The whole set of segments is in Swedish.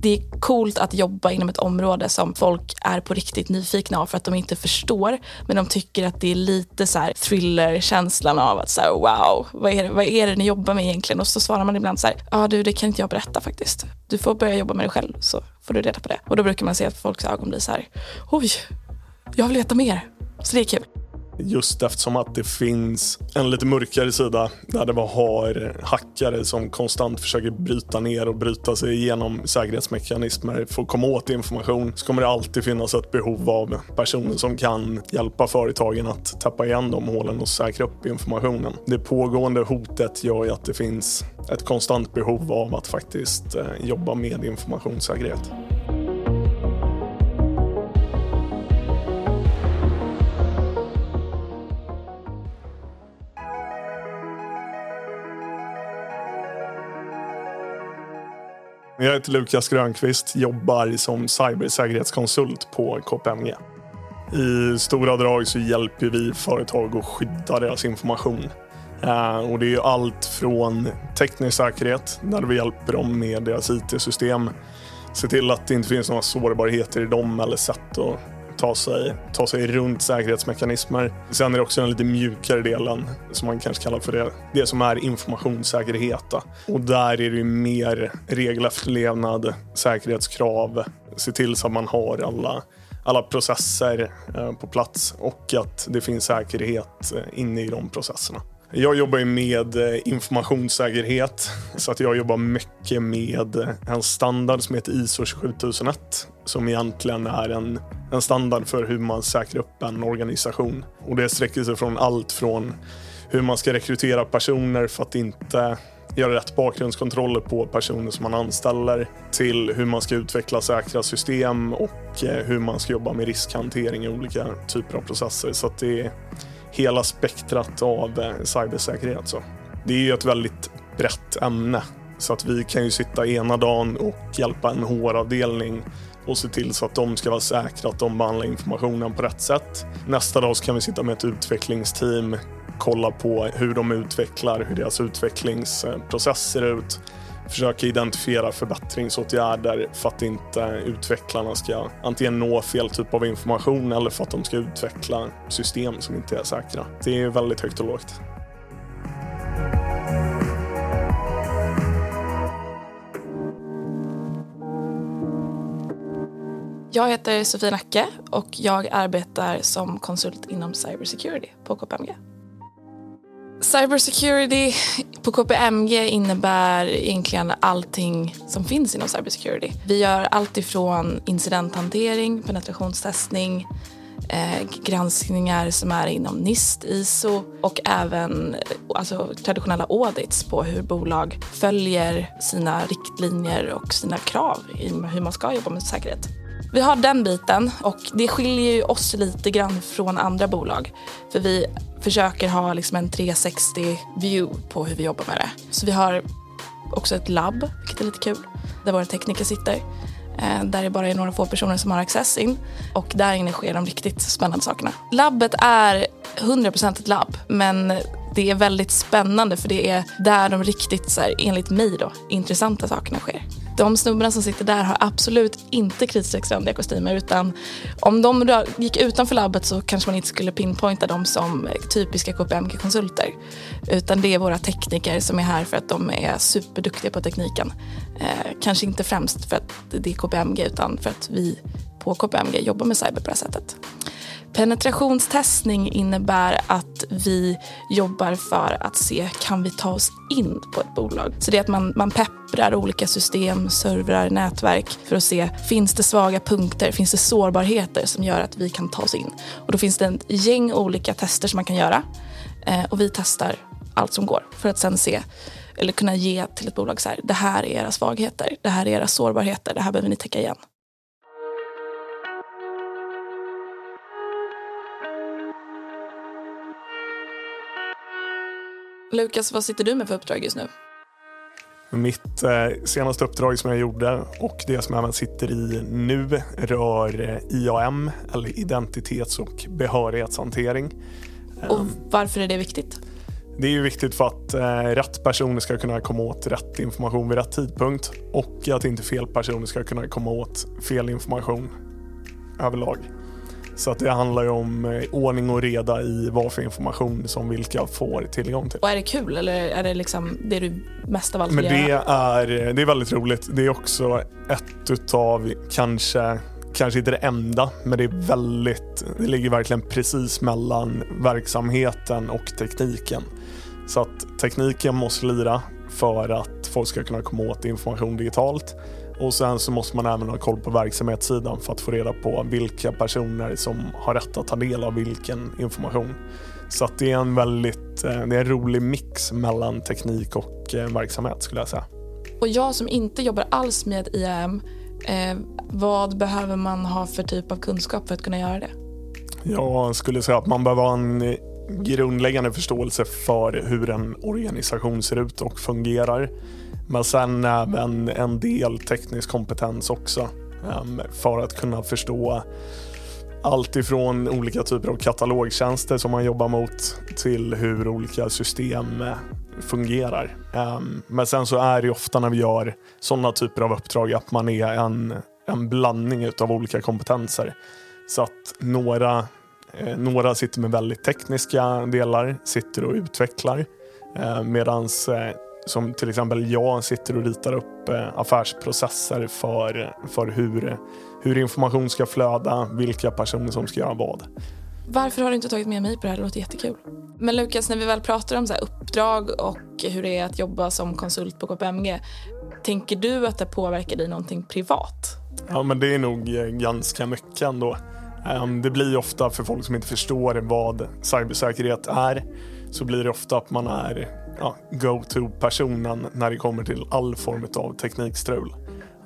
det är coolt att jobba inom ett område som folk är på riktigt nyfikna av för att de inte förstår. Men de tycker att det är lite så här thriller-känslan av att så här, wow, vad är, det, vad är det ni jobbar med egentligen? Och så svarar man ibland så här, ja ah, du det kan inte jag berätta faktiskt. Du får börja jobba med det själv så får du reda på det. Och då brukar man se att folks ögon blir så här, oj, jag vill veta mer. Så det är kul. Just eftersom att det finns en lite mörkare sida där det bara har hackare som konstant försöker bryta ner och bryta sig igenom säkerhetsmekanismer för att komma åt information så kommer det alltid finnas ett behov av personer som kan hjälpa företagen att täppa igen de hålen och säkra upp informationen. Det pågående hotet gör ju att det finns ett konstant behov av att faktiskt eh, jobba med informationssäkerhet. Jag heter Lukas Grönqvist, jobbar som cybersäkerhetskonsult på KPMG. I stora drag så hjälper vi företag att skydda deras information. Eh, och det är allt från teknisk säkerhet, där vi hjälper dem med deras IT-system. Se till att det inte finns några sårbarheter i dem eller sätt att ta sig, ta sig runt säkerhetsmekanismer. Sen är det också den lite mjukare delen som man kanske kallar för det, det som är informationssäkerhet. Och där är det mer regelefterlevnad, säkerhetskrav, se till så att man har alla alla processer eh, på plats och att det finns säkerhet eh, inne i de processerna. Jag jobbar med eh, informationssäkerhet så att jag jobbar mycket med en standard som heter ISO 27001 som egentligen är en, en standard för hur man säkrar upp en organisation. Och det sträcker sig från allt från hur man ska rekrytera personer för att inte göra rätt bakgrundskontroller på personer som man anställer till hur man ska utveckla säkra system och eh, hur man ska jobba med riskhantering i olika typer av processer. Så att det är hela spektrat av eh, cybersäkerhet. Så. Det är ju ett väldigt brett ämne så att vi kan ju sitta ena dagen och hjälpa en HR-avdelning och se till så att de ska vara säkra att de behandlar informationen på rätt sätt. Nästa dag så kan vi sitta med ett utvecklingsteam, kolla på hur de utvecklar, hur deras utvecklingsprocess ser ut, försöka identifiera förbättringsåtgärder för att inte utvecklarna ska antingen nå fel typ av information eller för att de ska utveckla system som inte är säkra. Det är väldigt högt och lågt. Jag heter Sofie Nacke och jag arbetar som konsult inom cybersecurity på KPMG. Cybersecurity på KPMG innebär egentligen allting som finns inom cybersecurity. Vi gör allt ifrån incidenthantering, penetrationstestning, eh, granskningar som är inom NIST, ISO och även alltså, traditionella audits på hur bolag följer sina riktlinjer och sina krav i hur man ska jobba med säkerhet. Vi har den biten och det skiljer ju oss lite grann från andra bolag. För vi försöker ha liksom en 360 view på hur vi jobbar med det. Så vi har också ett labb, vilket är lite kul, där våra tekniker sitter. Eh, där det bara är några få personer som har access in. Och där inne sker de riktigt spännande sakerna. Labbet är 100% ett labb, men det är väldigt spännande för det är där de riktigt, så här, enligt mig, då, intressanta sakerna sker de snubbarna som sitter där har absolut inte kritstrecksrandiga kostymer utan om de gick utanför labbet så kanske man inte skulle pinpointa dem som typiska KPMG-konsulter. Utan det är våra tekniker som är här för att de är superduktiga på tekniken. Eh, kanske inte främst för att det är KPMG utan för att vi på KPMG jobbar med cyber på det här sättet. Penetrationstestning innebär att vi jobbar för att se, kan vi ta oss in på ett bolag? Så det är att man, man pepprar olika system, servrar, nätverk för att se, finns det svaga punkter, finns det sårbarheter som gör att vi kan ta oss in? Och då finns det ett gäng olika tester som man kan göra eh, och vi testar allt som går för att sen se eller kunna ge till ett bolag så här, det här är era svagheter, det här är era sårbarheter, det här behöver ni täcka igen. Lukas, vad sitter du med för uppdrag just nu? Mitt eh, senaste uppdrag som jag gjorde och det som jag även sitter i nu rör eh, IAM, eller identitets och behörighetshantering. Och varför är det viktigt? Det är ju viktigt för att eh, rätt personer ska kunna komma åt rätt information vid rätt tidpunkt och att inte fel personer ska kunna komma åt fel information överlag. Så att det handlar ju om eh, ordning och reda i vad för information som vilka får tillgång till. Och är det kul eller är det liksom det du mest av allt Men vill det göra? är, det är väldigt roligt. Det är också ett utav, kanske, kanske inte det enda, men det är väldigt, det ligger verkligen precis mellan verksamheten och tekniken. Så att tekniken måste lira för att folk ska kunna komma åt information digitalt. Och sen så måste man även ha koll på verksamhetssidan för att få reda på vilka personer som har rätt att ta del av vilken information. Så det är en väldigt eh, det är en rolig mix mellan teknik och eh, verksamhet skulle jag säga. Och jag som inte jobbar alls med IAM, eh, vad behöver man ha för typ av kunskap för att kunna göra det? Jag skulle säga att man behöver ha en grundläggande förståelse för hur en organisation ser ut och fungerar. Men sen även en del teknisk kompetens också ehm, för att kunna förstå allt ifrån olika typer av katalogtjänster som man jobbar mot till hur olika system eh, fungerar. Ehm, men sen så är det ofta när vi gör sådana typer av uppdrag att man är en, en blandning av olika kompetenser. Så att några, eh, några sitter med väldigt tekniska delar, sitter och utvecklar. Eh, Medan som till exempel jag sitter och ritar upp eh, affärsprocesser för, för hur, hur information ska flöda, vilka personer som ska göra vad. Varför har du inte tagit med mig på det här? Det låter jättekul. Men Lukas, när vi väl pratar om så uppdrag och hur det är att jobba som konsult på KPMG, tänker du att det påverkar dig någonting privat? Ja, men det är nog eh, ganska mycket ändå. Ehm, det blir ofta för folk som inte förstår vad cybersäkerhet är, så blir det ofta att man är ja, go-to-personen när det kommer till all form av teknikstrul.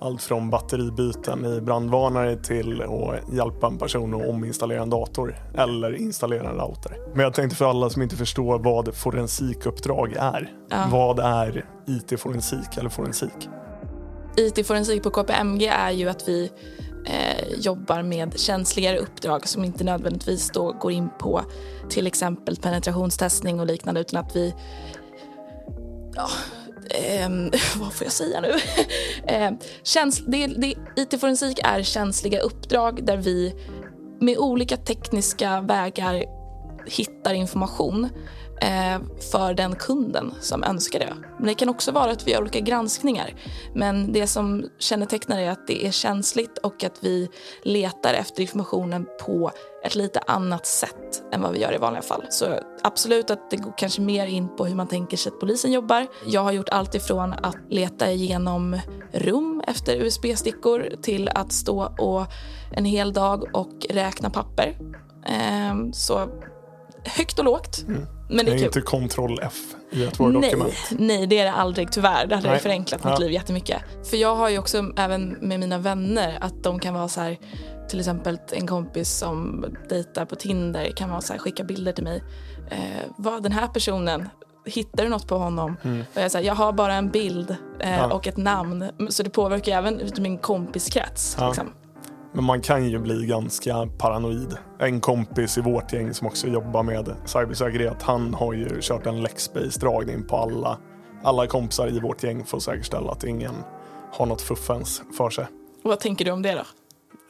Allt från batteribyten i brandvarnare till att hjälpa en person att ominstallera en dator eller installera en router. Men jag tänkte för alla som inte förstår vad forensikuppdrag är. Ja. Vad är IT-forensik eller forensik? IT-forensik på KPMG är ju att vi eh, jobbar med känsligare uppdrag som inte nödvändigtvis då går in på till exempel penetrationstestning och liknande utan att vi ja, eh, vad får jag säga nu? eh, käns det, det, IT-forensik är känsliga uppdrag där vi med olika tekniska vägar hittar information Eh, för den kunden som önskar det. Men det kan också vara att vi gör olika granskningar. Men det som kännetecknar är att det är känsligt och att vi letar efter informationen på ett lite annat sätt än vad vi gör i vanliga fall. Så absolut att det går kanske mer in på hur man tänker sig att polisen jobbar. Jag har gjort allt ifrån att leta igenom rum efter USB-stickor till att stå och en hel dag och räkna papper. Ehm, så högt och lågt. Mm. Men det är, är inte kontroll F i ett Word-dokument. Nej, nej, det är det aldrig tyvärr. Det hade nej. förenklat mitt ja. liv jättemycket. För jag har ju också även med mina vänner att de kan vara så här till exempel en kompis som dejtar på Tinder kan vara så här, skicka bilder till mig. Eh, vad den här personen, hittar du något på honom? Mm. Och jag, säger, jag har bara en bild eh, ja. och ett namn. Så det påverkar även min kompiskrets. Ja. Liksom. Men man kan ju bli ganska paranoid. En kompis i vårt gäng som också jobbar med cybersäkerhet, han har ju kört en Lexbase-dragning på alla, alla kompisar i vårt gäng för att säkerställa att ingen har något fuffens för sig. Och vad tänker du om det då?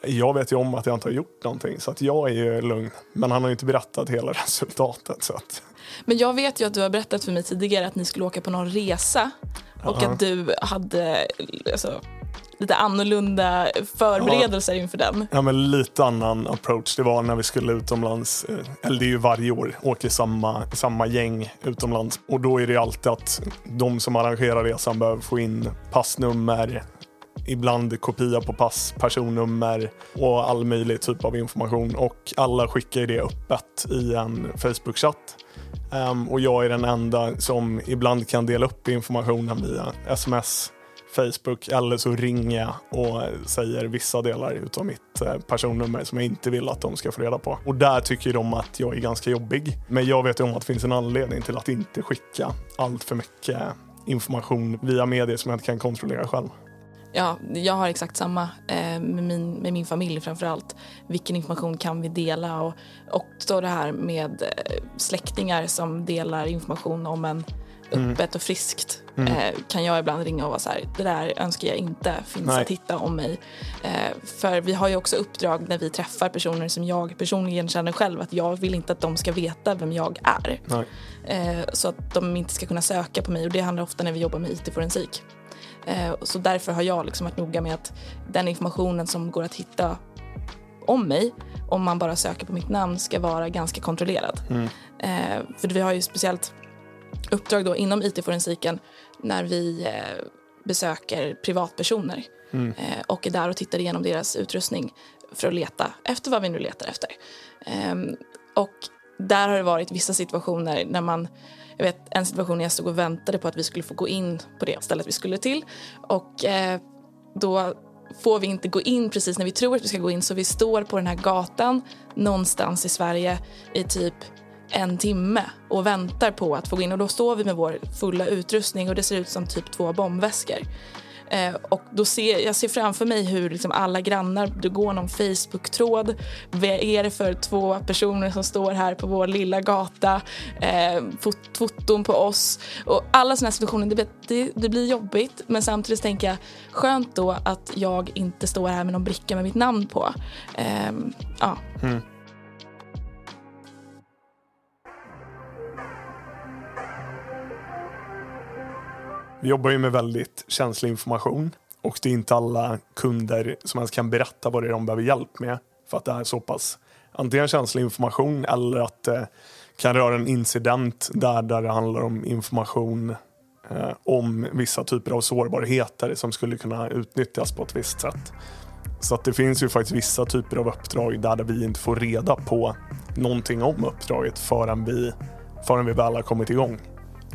Jag vet ju om att jag inte har gjort någonting så att jag är ju lugn. Men han har ju inte berättat hela resultatet. Så att... Men jag vet ju att du har berättat för mig tidigare att ni skulle åka på någon resa och uh -huh. att du hade alltså, lite annorlunda förberedelser ja. inför den. Ja, men lite annan approach. Det var när vi skulle utomlands, eh, eller det är ju varje år, åker samma, samma gäng utomlands. Och då är det alltid att de som arrangerar resan behöver få in passnummer, ibland kopia på pass, personnummer och all möjlig typ av information. Och alla skickar det öppet i en Facebook-chatt. Um, och jag är den enda som ibland kan dela upp informationen via sms Facebook eller så ringer jag och säger vissa delar utav mitt eh, personnummer som jag inte vill att de ska få reda på. Och där tycker de att jag är ganska jobbig. Men jag vet ju om att det finns en anledning till att inte skicka allt för mycket information via medier som jag inte kan kontrollera själv. Ja, jag har exakt samma eh, med, min, med min familj framför allt. Vilken information kan vi dela? Och också det här med eh, släktingar som delar information om en öppet och friskt eh, kan jag ibland ringa och vara så här, det där önskar jag inte finns Nej. att hitta om mig. Eh, för vi har ju också uppdrag när vi träffar personer som jag personligen känner själv att jag vill inte att de ska veta vem jag är. Eh, så att de inte ska kunna söka på mig och det handlar ofta när vi jobbar med IT-forensik. Eh, så därför har jag liksom varit noga med att den informationen som går att hitta om mig, om man bara söker på mitt namn, ska vara ganska kontrollerad. Eh, för vi har ju speciellt uppdrag då inom IT-forensiken när vi eh, besöker privatpersoner eh, och är där och tittar igenom deras utrustning för att leta efter vad vi nu letar efter. Ehm, och där har det varit vissa situationer när man jag vet en situation när jag stod och väntade på att vi skulle få gå in på det stället vi skulle till och eh, då får vi inte gå in precis när vi tror att vi ska gå in så vi står på den här gatan någonstans i Sverige i typ en timme och väntar på att få gå in och då står vi med vår fulla utrustning och det ser ut som typ två bombväskor. Eh, och då ser, jag ser framför mig hur liksom alla grannar, du går någon Facebook-tråd. Vad är det för två personer som står här på vår lilla gata? Eh, fot, foton på oss. Och alla sådana här situationer, det, blir- det, det blir jobbigt. Men samtidigt tänker jag, skönt då att jag inte står här med någon bricka med mitt namn på. Eh, ja. Mm. Vi jobbar ju med väldigt känslig information och det är inte alla kunder som ens kan berätta vad det är de behöver hjälp med för att det är så pass antingen känslig information eller att det kan röra en incident där, där det handlar om information eh, om vissa typer av sårbarheter som skulle kunna utnyttjas på ett visst sätt. Så att det finns ju faktiskt vissa typer av uppdrag där vi inte får reda på någonting om uppdraget förrän vi, förrän vi väl har kommit igång.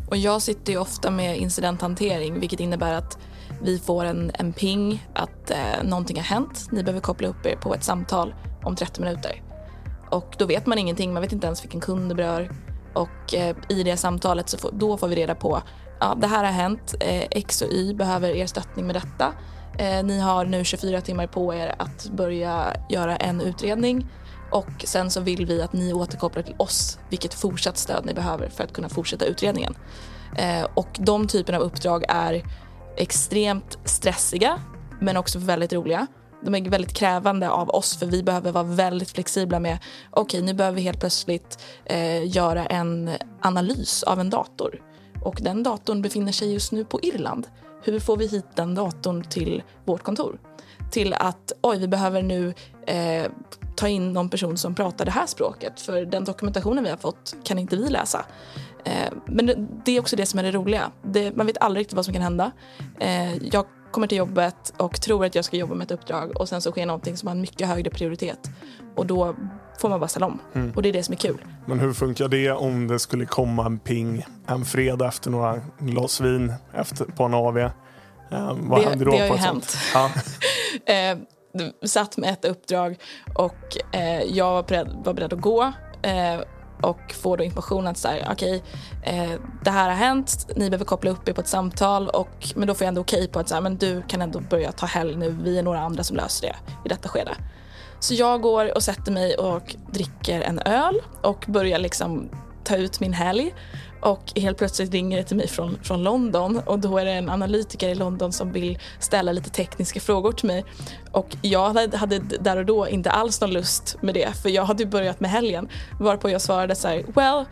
Och jag sitter ju ofta med incidenthantering vilket innebär att vi får en, en ping att eh, någonting har hänt. Ni behöver koppla upp er på ett samtal om 30 minuter. Och då vet man ingenting, man vet inte ens vilken kund det berör. Och eh, i det samtalet så får, då får vi reda på ja, det här har hänt, eh, X och Y behöver er stöttning med detta. Eh, ni har nu 24 timmar på er att börja göra en utredning och sen så vill vi att ni återkopplar till oss vilket fortsatt stöd ni behöver för att kunna fortsätta utredningen. Eh, och de typerna av uppdrag är extremt stressiga men också väldigt roliga. De är väldigt krävande av oss för vi behöver vara väldigt flexibla med okej nu behöver vi helt plötsligt eh, göra en analys av en dator och den datorn befinner sig just nu på Irland. Hur får vi hit den datorn till vårt kontor? Till att oj, vi behöver nu eh, ta in någon person som pratar det här språket för den dokumentationen vi har fått kan inte vi läsa. Eh, men det, det är också det som är det roliga. Det, man vet aldrig riktigt vad som kan hända. Eh, jag kommer till jobbet och tror att jag ska jobba med ett uppdrag och sen så sker någonting som har en mycket högre prioritet. Och då får man bara ställa om. Och det är det som är kul. Men hur funkar det om det skulle komma en ping en fredag efter några glas vin efter, på en AV? Eh, vad Det- händer då det har ju hänt. Ja, eh, satt med ett uppdrag och eh, jag var beredd, var beredd att gå eh, och får då information att så här, okay, eh, det här har hänt, ni behöver koppla upp er på ett samtal och, men då får jag ändå okej på att så här, men du kan ändå börja ta helg nu, vi är några andra som löser det i detta skede. Så jag går och sätter mig och dricker en öl och börjar liksom ta ut min helg. Och helt plötsligt ringer det till mig från, från London och då är det en analytiker i London som vill ställa lite tekniska frågor till mig. Och jag hade, hade där och då inte alls någon lust med det för jag hade ju börjat med helgen. Varpå jag svarade så här, well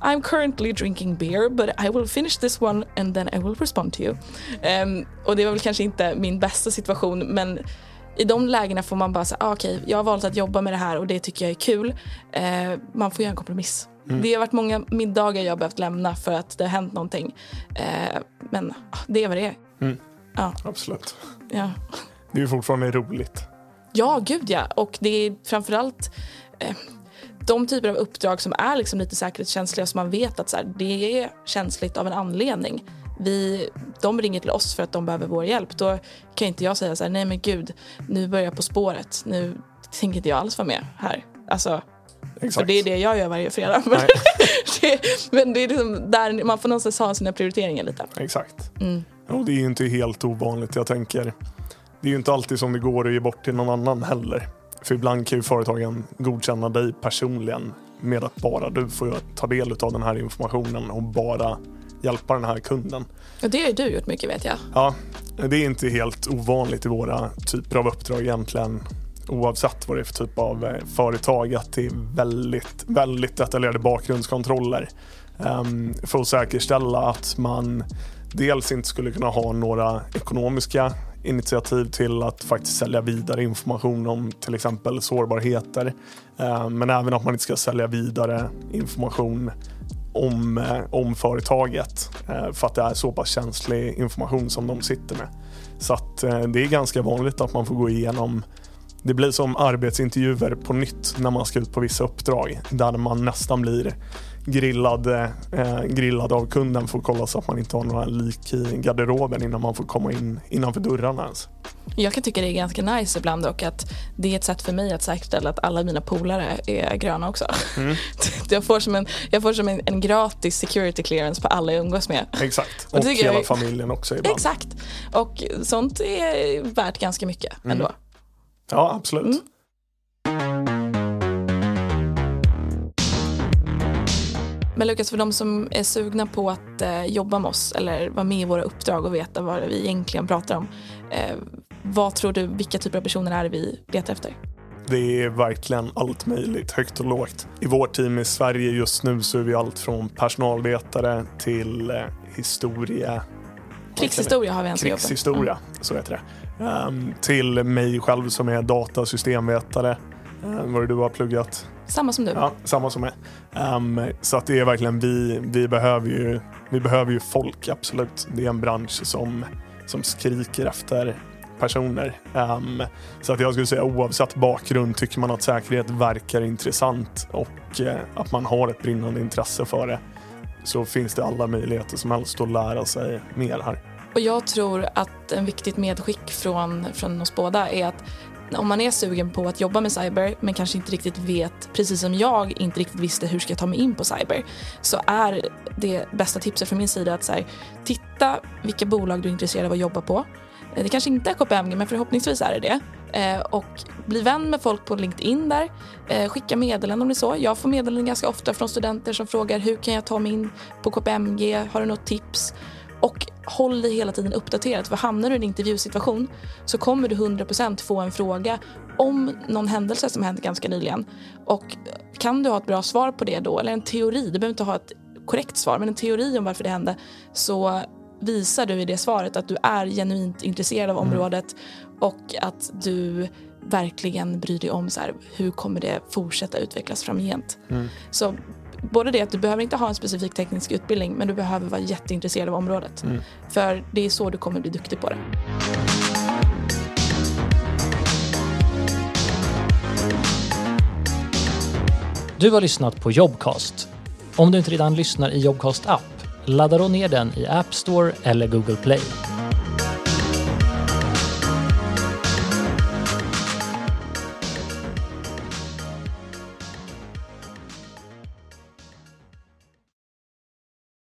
I'm currently drinking beer but I will finish this one and then I will respond to you. Um, och det var väl kanske inte min bästa situation men i de lägena får man bara säga, ah, okej, jag har valt att jobba med det här och det tycker jag är kul. Uh, man får göra en kompromiss. Det har varit många middagar jag har behövt lämna för att det har hänt någonting. Eh, men ah, det är vad det är. Ja, absolut. ja. Det är fortfarande roligt. ja, gud ja. Och det är framförallt eh, de typer av uppdrag som är liksom lite säkerhetskänsliga som man vet att så här, det är känsligt av en anledning. Vi, de ringer till oss för att de behöver vår hjälp. Då kan inte jag säga så här, nej men gud, nu börjar jag På spåret. Nu tänker inte jag alls vara med här. Alltså, Exakt. för det är det jag gör varje fredag. Men, det, men det är liksom där man får någonstans ha sina prioriteringar lite. Exakt. Mm. Och det är ju inte helt ovanligt. Jag tänker det är ju inte alltid som det går att ge bort till någon annan heller. För ibland kan ju företagen godkänna dig personligen med att bara du får ta del av den här informationen och bara hjälpa den här kunden. Och det har ju du gjort mycket vet jag. Ja, det är inte helt ovanligt i våra typer av uppdrag egentligen oavsett vad det är för typ av eh, företag att det är väldigt, väldigt detaljerade bakgrundskontroller ehm, för att säkerställa att man dels inte skulle kunna ha några ekonomiska initiativ till att faktiskt sälja vidare information om till exempel sårbarheter. Eh, men även att man inte ska sälja vidare information om, eh, om företaget för att det är så pass känslig information som de sitter med. Så att det är ganska vanligt att man får gå igenom det blir som arbetsintervjuer på nytt när man ska ut på vissa uppdrag där man nästan blir grillad, eh, grillad av kunden för att kolla så att man inte har några lik i garderoben innan man får komma in innanför dörrarna ens. Jag kan tycka det är ganska nice ibland och att det är ett sätt för mig att säkerställa att alla mina polare är gröna också. Mm. jag får som, en, jag får som en, en, gratis security clearance på alla jag umgås med. Exakt, och, och hela jag, familjen också ibland. Exakt, och sånt är värt ganska mycket mm. ändå. Ja, absolut. Mm. Men Lukas, för de som är sugna på att eh, jobba med oss eller vara med i våra uppdrag och veta vad vi egentligen pratar om. Eh, vad tror du, vilka typer av personer är det vi letar efter? Det är verkligen allt möjligt, högt och lågt. I vårt team i Sverige just nu så är vi allt från personalvetare till eh, historia. Krigshistoria har vi en Krigshistoria, mm. så heter det. Um, till mig själv som är datasystemvetare. Um, vad du har pluggat? Samma som du. Ja, samma som mig. Um, så att det är verkligen vi, vi, behöver ju, vi behöver ju folk, absolut. Det är en bransch som, som skriker efter personer. Um, så att jag skulle säga oavsett bakgrund tycker man att säkerhet verkar intressant och uh, att man har ett brinnande intresse för det så finns det alla möjligheter som helst att lära sig mer här. Och jag tror att en viktigt medskick från, från oss båda är att om man är sugen på att jobba med cyber men kanske inte riktigt vet, precis som jag inte riktigt visste hur ska jag ta mig in på cyber, så är det bästa tipset från min sida att så här, titta vilka bolag du är intresserad av att jobba på. Eh, det kanske inte är KPMG men förhoppningsvis är det det. Eh, och bli vän med folk på LinkedIn där. Eh, skicka meddelanden om det är så. Jag får meddelanden ganska ofta från studenter som frågar hur kan jag ta mig in på KPMG? Har du något tips? Och håll dig hela tiden uppdaterad. För hamnar du i en intervjusituation så kommer du 100% få en fråga om någon händelse som hänt ganska nyligen. Och kan du ha ett bra svar på det då, eller en teori, du behöver inte ha ett korrekt svar, men en teori om varför det hände, så visar du i det svaret att du är genuint intresserad av mm. området och att du verkligen bryr dig om så här, hur kommer det fortsätta utvecklas framgent. Mm. Så både det att du behöver inte ha en specifik teknisk utbildning men du behöver vara jätteintresserad av området. Mm. För det är så du kommer bli duktig på det. Du har lyssnat på Jobcast. Om du inte redan lyssnar i Jobcast app, ladda då ner den i App Store eller Google Play.